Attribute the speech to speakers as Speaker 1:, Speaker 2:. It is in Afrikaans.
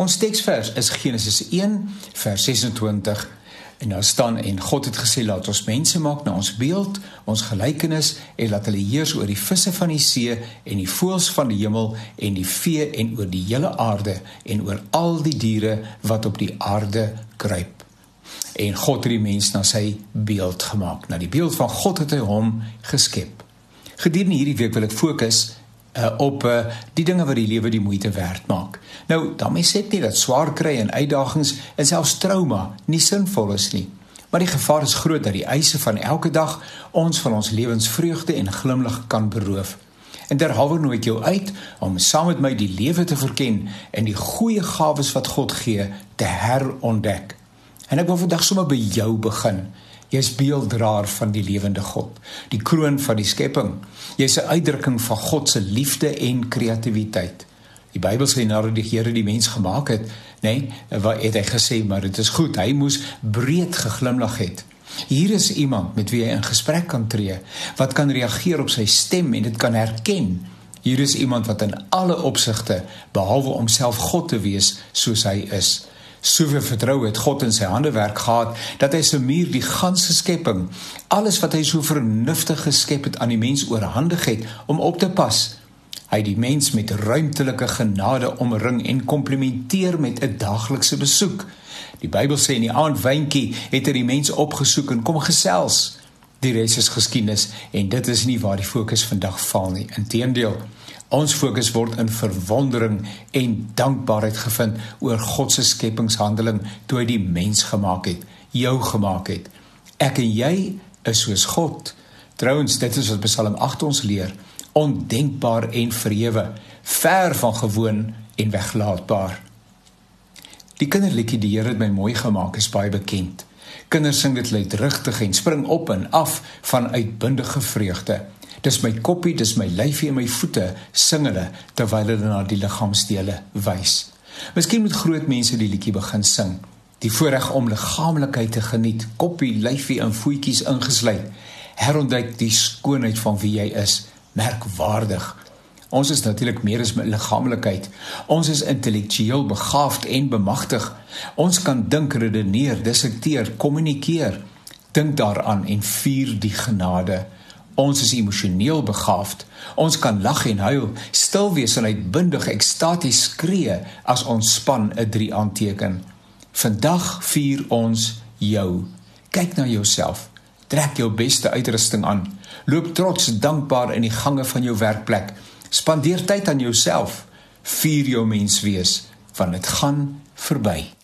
Speaker 1: Ons teksvers is Genesis 1 vers 26 en daar staan en God het gesê laat ons mense maak na ons beeld, ons gelykenis en laat hulle heers oor die visse van die see en die voëls van die hemel en die vee en oor die hele aarde en oor al die diere wat op die aarde kruip. En God het die mens na sy beeld gemaak. Na die beeld van God het hy hom geskep. Gedurende hierdie week wil ek fokus uh, op uh, die dinge wat die lewe die moeite werd maak. Nou, daarmee sê ek nie dat swaar kry en uitdagings en selfs trauma nie sinvol is nie. Maar die gevaar is groot dat die eise van elke dag ons van ons lewensvreugde en glimlag kan beroof. En derhalwe nooi ek jou uit om saam met my die lewe te verken en die goeie gawes wat God gee te herontdek. En ek wil vandag sommer by jou begin. Jy's beelddraer van die lewende God, die kroon van die skepping. Jy's 'n uitdrukking van God se liefde en kreatiwiteit. Die Bybel sê nadat die Here die mens gemaak het, nê, nee, wat het hy gesê, maar dit is goed. Hy moes breed geglimlag het. Hier is iemand met wie hy in gesprek kan tree, wat kan reageer op sy stem en dit kan herken. Hier is iemand wat in alle opsigte behalwe om self God te wees soos hy is, Soveel vertroue het God in sy handewerk gehad dat hy se muur die ganse skepping, alles wat hy so vernuftig geskep het aan die mens oorhandig het om op te pas. Hy die mens met ruimtelike genade omring en komplimenteer met 'n daaglikse besoek. Die Bybel sê in die aandwyntjie het hy die mens opgesoek en kom gesels. Die res is geskiedenis en dit is nie waar die fokus vandag val nie. Inteendeel, Ons fokus word in verwondering en dankbaarheid gevind oor God se skepingshandeling toe hy die mens gemaak het, jou gemaak het. Ek en jy is soos God. Trouwens, dit is wat Psalm 8 ons leer, ondenkbaar en verhewe, ver van gewoon en weglaatbaar. Die kinderliedjie die Here het my mooi gemaak is baie bekend. Kinders sing dit luidrigtig en spring op en af van uitbundige vreugde. Dis my koppie, dis my lyfie en my voete sing hulle terwyl hulle na die liggaamsdele wys. Miskien moet groot mense die liedjie begin sing. Die voorreg om liggaamlikheid te geniet, koppie, lyfie en voetjies ingesluit. Herontdek die skoonheid van wie jy is, merkwaardig. Ons is natuurlik meer as liggaamlikheid. Ons is intellektueel begaafd en bemagtig. Ons kan dink, redeneer, dissekteer, kommunikeer. Dink daaraan en vier die genade. Ons is emosioneel begaafd. Ons kan lag en huil, stil wees en uitbundig ekstaties skree as ons span 'n 3 aanteken. Vandag vier ons jou. Kyk na jouself. Trek jou beste uitrusting aan. Loop trots dankbaar in die gange van jou werkplek. Spandeer tyd aan jouself. Vier jou menswees, want dit gaan verby.